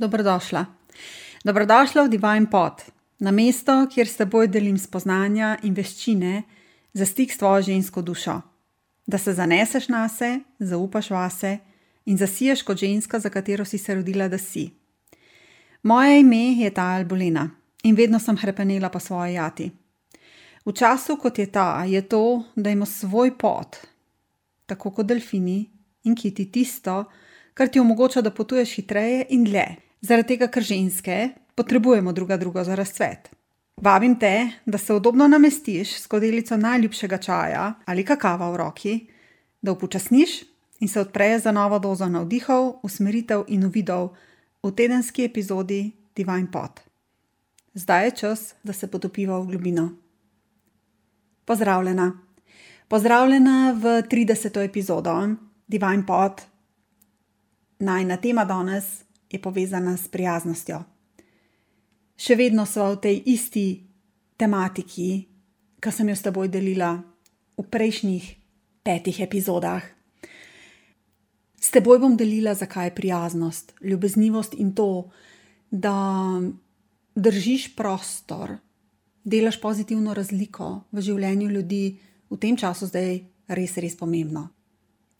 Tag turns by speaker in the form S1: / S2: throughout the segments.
S1: Dobrodošla. Dobrodošla v Divine Pot, na mesto, kjer s teboj delim spoznanja in veščine za stik s tvojo žensko dušo. Da se zaneseš na se, zaupaš vase in zasiješ kot ženska, za katero si se rodila, da si. Moje ime je ta Albolina in vedno sem hrepenela po svoji jati. V času, kot je ta, je to, da ima svoj pot, tako kot delfini in kiti tisto, kar ti omogoča, da potuješ hitreje in dlje, zaradi tega, ker ženske potrebujemo druga drugo za razcvet. Vabim te, da se udobno namestiš s kodelico najljubšega čaja ali kakava v roki, da upočasniš in se odpreš za novo dozo navdihov, usmeritev in uvidov v tedenski epizodi Divine Pot. Zdaj je čas, da se potopiva v globino. Pozdravljena. Pozdravljena v 30. epizodo Divine Pot, najna tema danes je povezana s prijaznostjo. Še vedno smo v tej isti tematiki, ki sem jo s teboj delila v prejšnjih petih epizodah. S teboj bom delila, zakaj je prijaznost, ljubeznivost in to, da držiš prostor, delaš pozitivno razliko v življenju ljudi, v tem času zdaj res, res pomembno.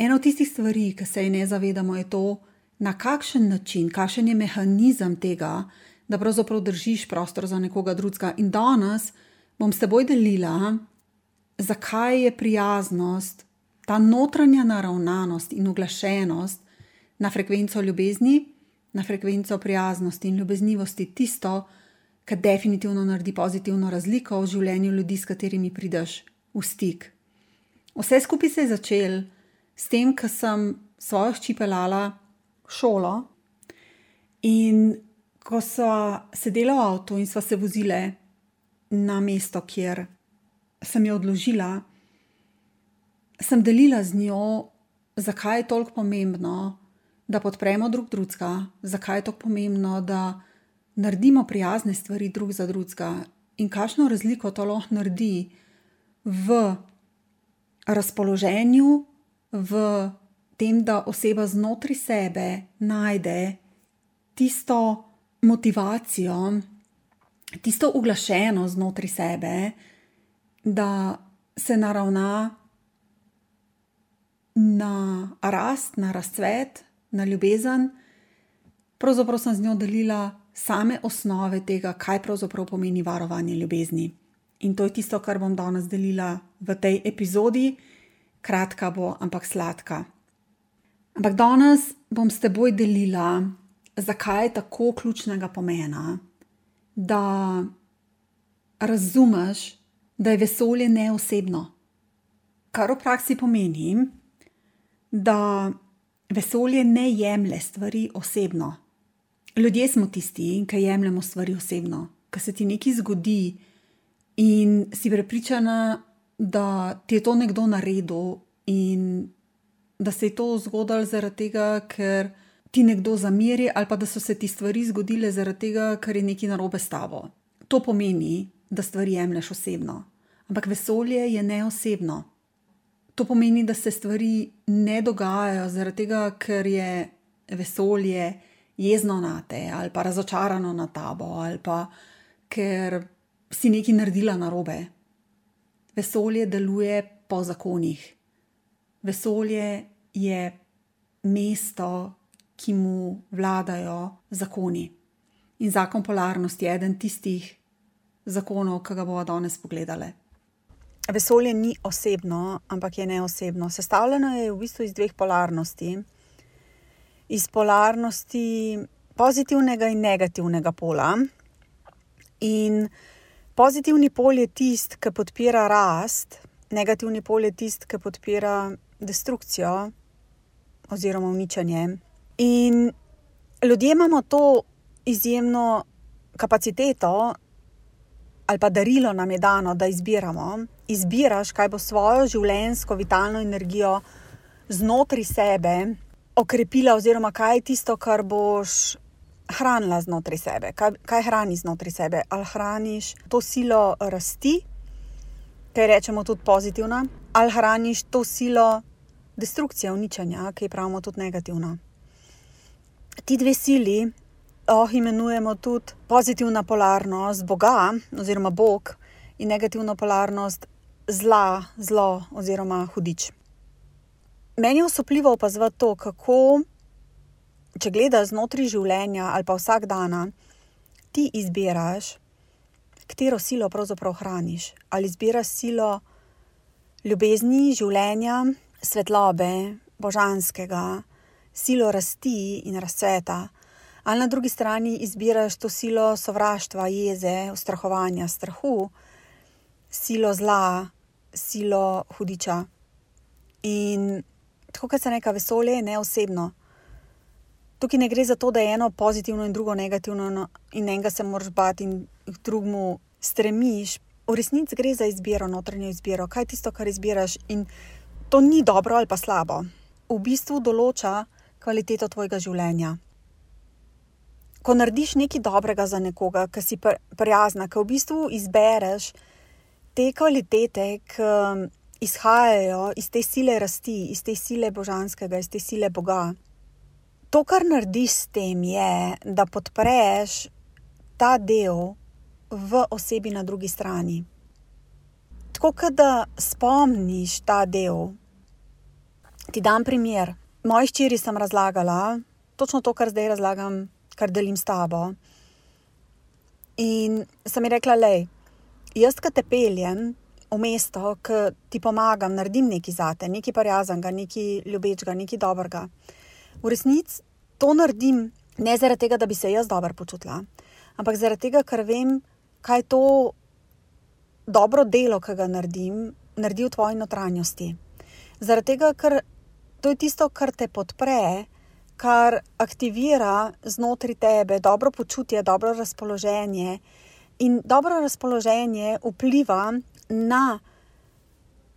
S1: Ena od tistih stvari, ki se jih ne zavedamo, je to, na kakšen način, kakšen je mehanizem tega, da pravzaprav držiš prostor za nekoga drugega. In danes bom s teboj delila, zakaj je prijaznost, ta notranja naravnanost in uglašenost na frekvenco ljubezni, na frekvenco prijaznosti in ljubeznivosti tisto, kar definitivno naredi pozitivno razliko v življenju ljudi, s katerimi prideš v stik. Vse skupaj se je začelo s tem, ko sem svojo hči pelala šolo. In ko so sedeli v avtu in smo se vozili na mesto, kjer sem jo odložila, sem delila z njo, zakaj je toliko pomembno, da podpremo drug drugega, zakaj je tako pomembno, da naredimo prijazne stvari drug za drugega in kakšno razliko to lahko naredi v razpoloženju, v tem, da oseba znotraj sebe najde tisto motivacijo, tisto uglašeno znotraj sebe, da se naravna na rast, na razcvet, na ljubezen. Pravzaprav sem z njo delila same osnove tega, kaj pravzaprav pomeni varovanje ljubezni. In to je tisto, kar bom danes delila v tej epizodi. Kratka bo, ampak sladka. Ampak danes bom s teboj delila, zakaj je tako ključnega pomena, da razumeš, da je vesolje neosebno. Kar v praksi pomeni, da vesolje ne jemlje stvari osebno. Ljudje smo tisti, ki jemljemo stvari osebno. Ko se ti nekaj zgodi in si prepričana, da ti je to nekdo naredil, in da se je to zgodilo zaradi tega, ker ti nekdo zameri, ali pa da so se ti stvari zgodile zaradi tega, ker je nekaj narobe s tabo. To pomeni, da stvari jemliš osebno. Ampak vesolje je neosebno. To pomeni, da se stvari ne dogajajo zaradi tega, ker je vesolje jezno na te, ali pa razočarano na tabo, ali pa ker si nekaj naredila narobe. Vesolje deluje po zakonih. Vesolje je mesto, ki mu vladajo zakoni. In zakon polarnosti je eden tistih zakonov, ki ga bomo danes pogledali. Vesolje ni osebno, ampak je neosebno. Sestavljeno je v bistvu iz dveh polarnosti. Iz polarnosti pozitivnega in negativnega pola. In pozitivni pol je tisti, ki podpira rast, negativni pol je tisti, ki podpira destrukcijo oziroma uničenje. In ljudje imamo to izjemno kapaciteto, ali pa darilo nam je dano, da izbiramo. Izbiraš, kaj bo svojo življenjsko vitalno energijo znotraj sebe okrepila, oziroma kaj je tisto, kar boš hranila znotraj sebe. Kaj, kaj hraniš znotraj sebe? Ali hraniš to silo rasti, kaj rečemo tudi pozitivna, ali hraniš to silo destrukcije, uničenja, ki je pravimo tudi negativna. Ti dve sili lahko imenujemo tudi pozitivna polarnost Boga oziroma Bog in negativna polarnost zla, zlo oziroma hudič. Meni je osupljivo opazovati to, kako, če gledaš znotraj življenja ali pa vsak dan, ti izbiraš, katero silo pravzaprav hraniš. Ali izbiraš silo ljubezni, življenja, svetlobe, božanskega, silo rasti in razcveta, ali na drugi strani izbiraš to silo sovraštva, jeze, ustrahovanja, strahu, silo zla, silo hudiča. In tako kot se neka vesolje, je neosebno. Tukaj ne gre za to, da je eno pozitivno in drugo negativno, no, in enega se moraš bati, in drugemu stremiš. V resnici gre za izbiro, notranjo izbiro, kaj je tisto, kar izbiraš. In to ni dobro ali pa slabo. V bistvu določa kvaliteto tvojega življenja. Ko narediš nekaj dobrega za nekoga, ki si prijazna, ki v bistvu izbereš te kvalitete, ki izhajajo iz te sile rasti, iz te sile božanskega, iz te sile Boga. To, kar narediš s tem, je, da podpreš ta del v osebi na drugi strani. Tako, da spomniš ta del. Ti dam primer. Moji ščiri sem razlagala točno to, kar zdaj razlagam, kar delim s tabo. In sem ji rekla, le, jaz, ki te peljem v mesto, ki ti pomagam, naredim nekaj zate, nekaj prijaznega, nekaj ljubečega, nekaj dobrega. V resnici to naredim ne zaradi tega, da bi se jaz dobro počutila, ampak zaradi tega, ker vem, kaj to dobro delo, ki ga naredim, naredi v tvoji notranjosti. Zaradi tega, ker to je tisto, kar te podpre, kar aktivira znotraj tebe dobro počutje, dobro razpoloženje. In dobro razpoloženje vpliva na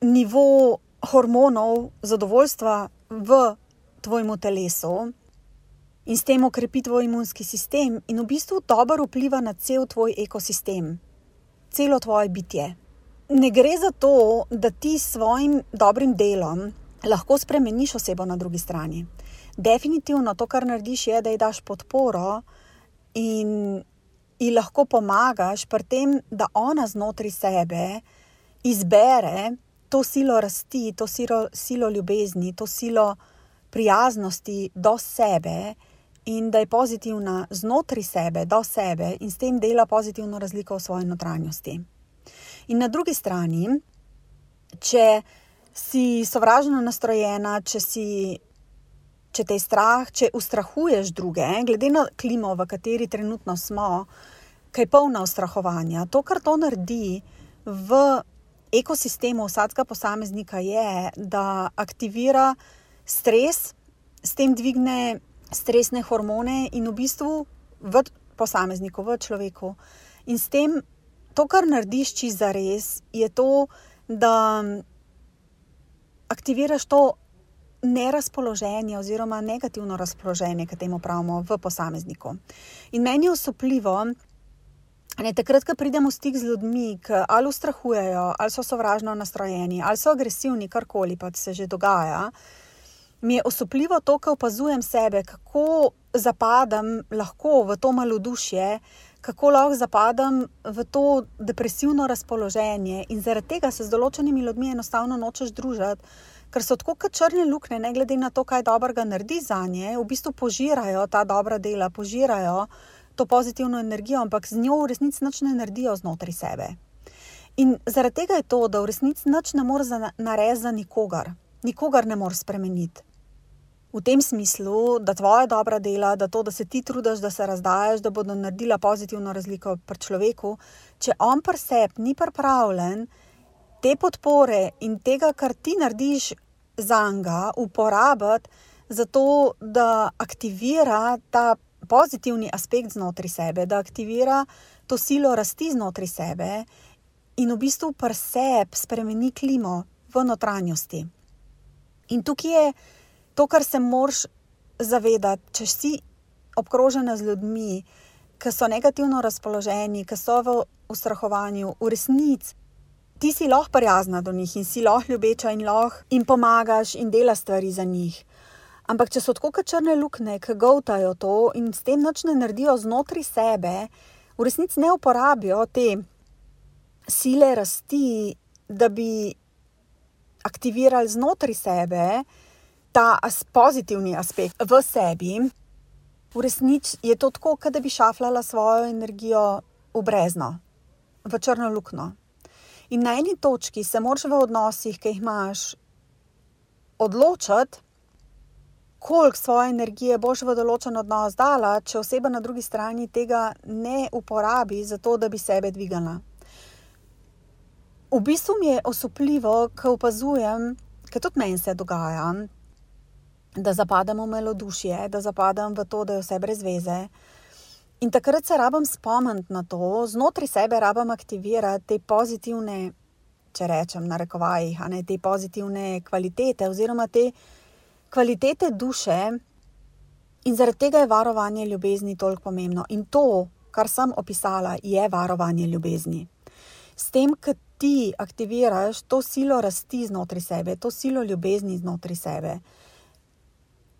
S1: nivo hormonov zadovoljstva v tvojem telesu in s tem okrepi tvoj imunski sistem, in v bistvu dobro vpliva na cel tvoj ekosistem, celo tvoje bitje. Ne gre za to, da ti s svojim dobrim delom lahko spremeniš osebo na drugi strani. Definitivno to, kar narediš, je, da ji daš podporo in ji lahko pomagaš pri tem, da ona znotraj sebe izbere to silo rasti, to silo, silo ljubezni, to silo prijaznosti do sebe in da je pozitivna znotraj sebe, do sebe in s tem dela pozitivno razliko v svoji notranjosti. In na drugi strani, če si sovražno nastrojena, če, si, če te je strah, če ustrahuješ druge, glede na klimo, v kateri trenutno smo, kaj je polna ustrahovanja, to, kar to naredi v ekosistemu vsakega posameznika, je, da aktivira stres, s tem dvigne stresne hormone in v bistvu v posamezniku, v človeku. In s tem, to, kar narediš čisto za res, je to, da aktiviraš to nerazpoloženje oziroma negativno razpoloženje, ki temu pravimo, v posamezniku. In meni je osupljivo. Ne, takrat, ko pridemo v stik z ljudmi, ki ali ustrahujejo, ali so sovražno nastrojeni, ali so agresivni, karkoli pa se že dogaja, mi je osupljivo to, ko opazujem sebe, kako zapadam lahko v to malodušje, kako lahko zapadam v to depresivno razpoloženje in zaradi tega se z določenimi ljudmi enostavno nočeš družiti. Ker so tako kot črne luknje, ne glede na to, kaj dobrega naredi za nje, v bistvu požirajo ta dobra dela, požirajo to pozitivno energijo, ampak z njo v resnici nič ne naredijo znotraj sebe. In zaradi tega je to, da v resnici nič ne more narediti za nikogar, nikogar ne more spremeniti v tem smislu, da tvoje dobra dela, da to, da se ti trudiš, da se razdajaš, da bodo naredila pozitivno razliko pri človeku, če on pa sebi ni pripravljen te podpore in tega, kar ti narediš za njega, uporabiti za to, da aktivira ta pozitivni aspekt znotraj sebe, da aktivira to silo rasti znotraj sebe in v bistvu pa sebi spremeni klimo v notranjosti. In tukaj je to, kar se moraš zavedati, če si obkrožena z ljudmi, ki so negativno razpoloženi, ki so v ustrahovanju, v resnici. Ti si lahko prijazna do njih in si lahko ljubeča in lahko jim pomagaš in delaš stvari za njih. Ampak, če so tako kot črne luknje, ki govtajo to in s tem noč ne naredijo znotraj sebe, v resnici ne uporabijo te sile rasti, da bi aktivirali znotraj sebe ta as pozitivni aspekt v sebi. V resnici je to tako, da bi šafljala svojo energijo v brezno, v črno luknjo. In na eni točki se moraš v odnosih, ki jih imaš, odločiti, koliko svoje energije boš v določen odnos dala, če oseba na drugi strani tega ne uporabi za to, da bi sebe dvigala. V bistvu mi je osupljivo, ko opazujem, ker tudi meni se dogaja, da zapadem v melodušje, da zapadem v to, da je vse brez veze. In takrat se rabim spomniti na to, znotraj sebe rabim aktivirati te pozitivne, če rečem, na rekovajih, ne te pozitivne kvalitete oziroma te kvalitete duše, in zaradi tega je varovanje ljubezni toliko pomembno. In to, kar sem opisala, je varovanje ljubezni. S tem, ki ti aktiviraš to silo rasti znotraj sebe, to silo ljubezni znotraj sebe,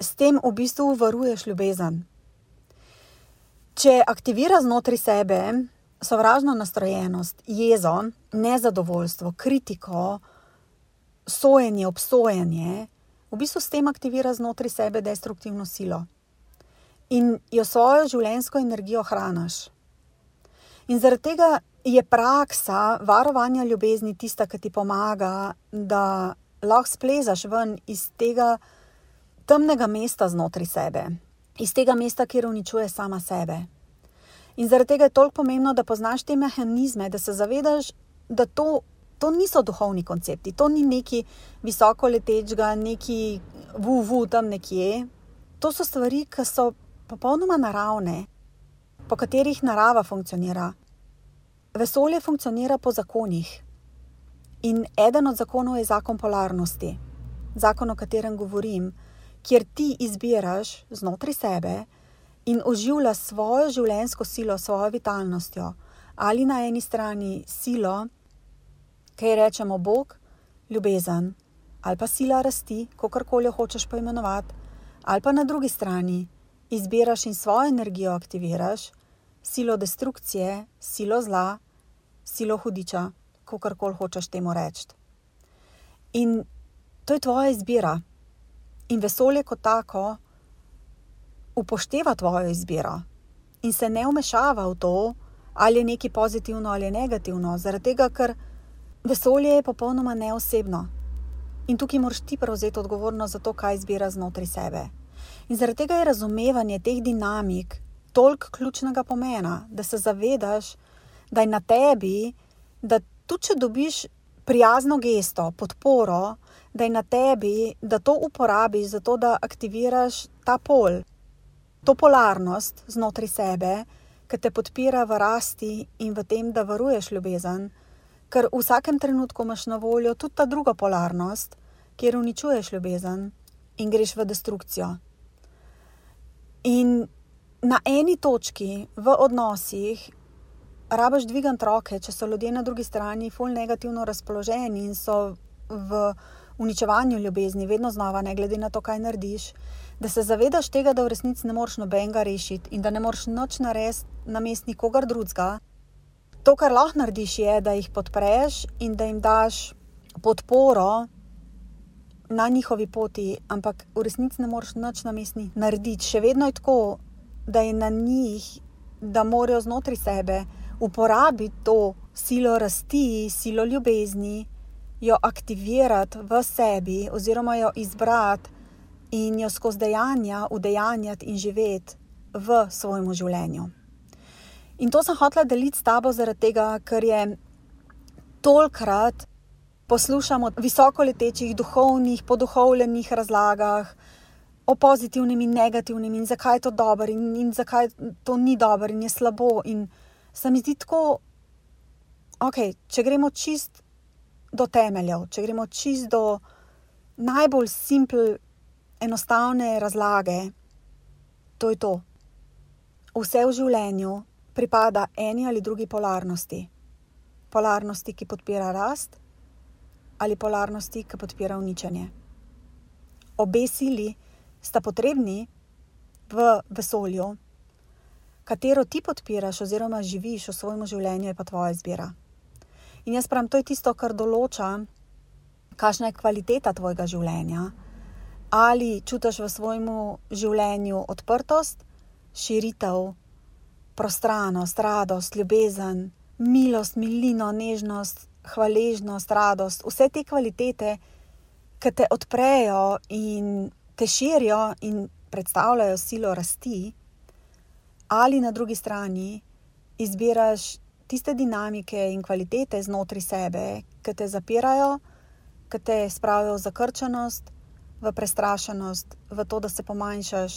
S1: s tem v bistvu varuješ ljubezen. Če aktiviraš znotraj sebe sovražno nastrojenost, jezo, nezadovoljstvo, kritiko, sojenje, obsojanje, v bistvu s tem aktivira znotraj sebe destruktivno silo in jo svojo življenjsko energijo hraniš. In zaradi tega je praksa varovanja ljubezni tista, ki ti pomaga, da lahko splezaš ven iz tega temnega mesta znotraj sebe, iz tega mesta, kjer uničuje sama sebe. In zaradi tega je toliko pomembno, da poznaš te mehanizme, da se zavedaš, da to to niso duhovni koncepti, to ni neki visoko letečega, neki vuvu tam nekje. To so stvari, ki so popolnoma naravne, po katerih narava funkcionira. Vesolje funkcionira po zakonih. In eden od zakonov je zakon polarnosti, zakon, o katerem govorim, kjer ti izbiraš znotraj sebe in oživljaš svojo življenjsko silo, svojo vitalnostjo, ali na eni strani silo, kaj rečemo Bog, ljubezen ali pa sila rasti, kako koli jo hočeš poimenovati, ali pa na drugi strani izbiraš in svojo energijo aktiviraš, silo destrukcije, silo zla, silo hudiča, kako koli hočeš temu reči. In to je tvoja izbira. In vesolje kot tako upošteva tvojo izbiro in se ne umešava v to, ali je nekaj pozitivno ali negativno, zaradi tega, ker. Vesolje je popolnoma neosebno in tukaj moraš ti prevzeti odgovornost za to, kaj izbiraš znotraj sebe. In zaradi tega je razumevanje teh dinamik toliko ključnega pomena, da se zavedaš, da je na tebi, da tudi če dobiš prijazno gesto, podporo, da je na tebi, da to uporabiš za to, da aktiviraš ta pol, to polarnost znotraj sebe, ki te podpira v rasti in v tem, da varuješ ljubezen ker v vsakem trenutku imaš na voljo tudi ta druga polarnost, kjer uničuješ ljubezen in greš v destrukcijo. In na eni točki v odnosih rabaš dvigati roke, če so ljudje na drugi strani fulj negativno razpoloženi in so v uničevanju ljubezni, vedno znova, ne glede na to, kaj narediš. Da se zavedaš tega, da v resnici ne moreš nobenega rešiti in da ne moreš noč narediti na mest nikogar drugega, To, kar lahko narediš, je, da jih podpreš in da jim daš podporo na njihovi poti, ampak v resnici ne moreš nič na mestni narediti. Še vedno je tako, da je na njih, da morajo znotraj sebe uporabiti to silo rasti, silo ljubezni, jo aktivirati v sebi, oziroma jo izbrati in jo skozi dejanja udejanjati in živeti v svojem življenju. In to sem hotela deliti s tabo zaradi tega, ker je tolkrat poslušamo o visoko letečih, duhovnih, poduhovljenih razlagah o pozitivnem in negativnem, in zakaj je to dobro, in, in zakaj to ni dobro, in je slabo. In se mi zdi tako, ok, če gremo čist do temeljev, če gremo čist do najbolj simple, enostavne razlage, to je to. Vse v življenju pripada eni ali drugi polarnosti. Polarnosti, ki podpira rast, ali polarnosti, ki podpira uničenje. Obe sili sta potrebni v vesolju, katero ti podpiraš oziroma živiš v svojem življenju, je pa tvoja izbira. In jaz pravim, to je tisto, kar določa, kakšna je kvaliteta tvojega življenja. Ali čutiš v svojem življenju odprtost, širitev, prostranost, radost, ljubezen, milost, milino, nežnost, hvaležnost, radost, vse te kvalitete, ki te odprejo in te širijo in predstavljajo silo rasti, ali na drugi strani izbiraš tiste dinamike in kvalitete znotraj sebe, ki te zapirajo, ki te spravijo v zakrčenost, v prestrašenost, v to, da se pomanjšaš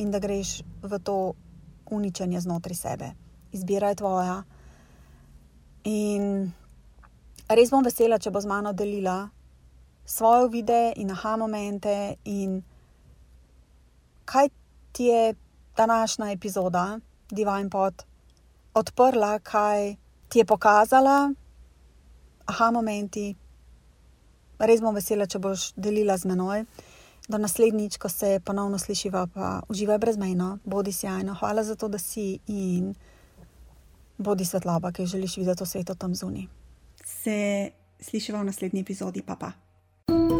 S1: in da greš v to uničenje znotraj sebe. Izbira je tvoja. In res bom vesela, če bo z mano delila svoje videe in aha momente, in kaj ti je današnja epizoda Divine Pod odprla, kaj ti je pokazala, aha momenti. Res bom vesela, če boš delila z menoj. Do naslednjič, ko se ponovno slišiva, pa uživaj brezmejno, bodi sjajno, hvala za to, da si in bodi svetloba, ki želiš videti v svetu tam zunaj. Se slišiva v naslednji epizodi, pa pa. thank you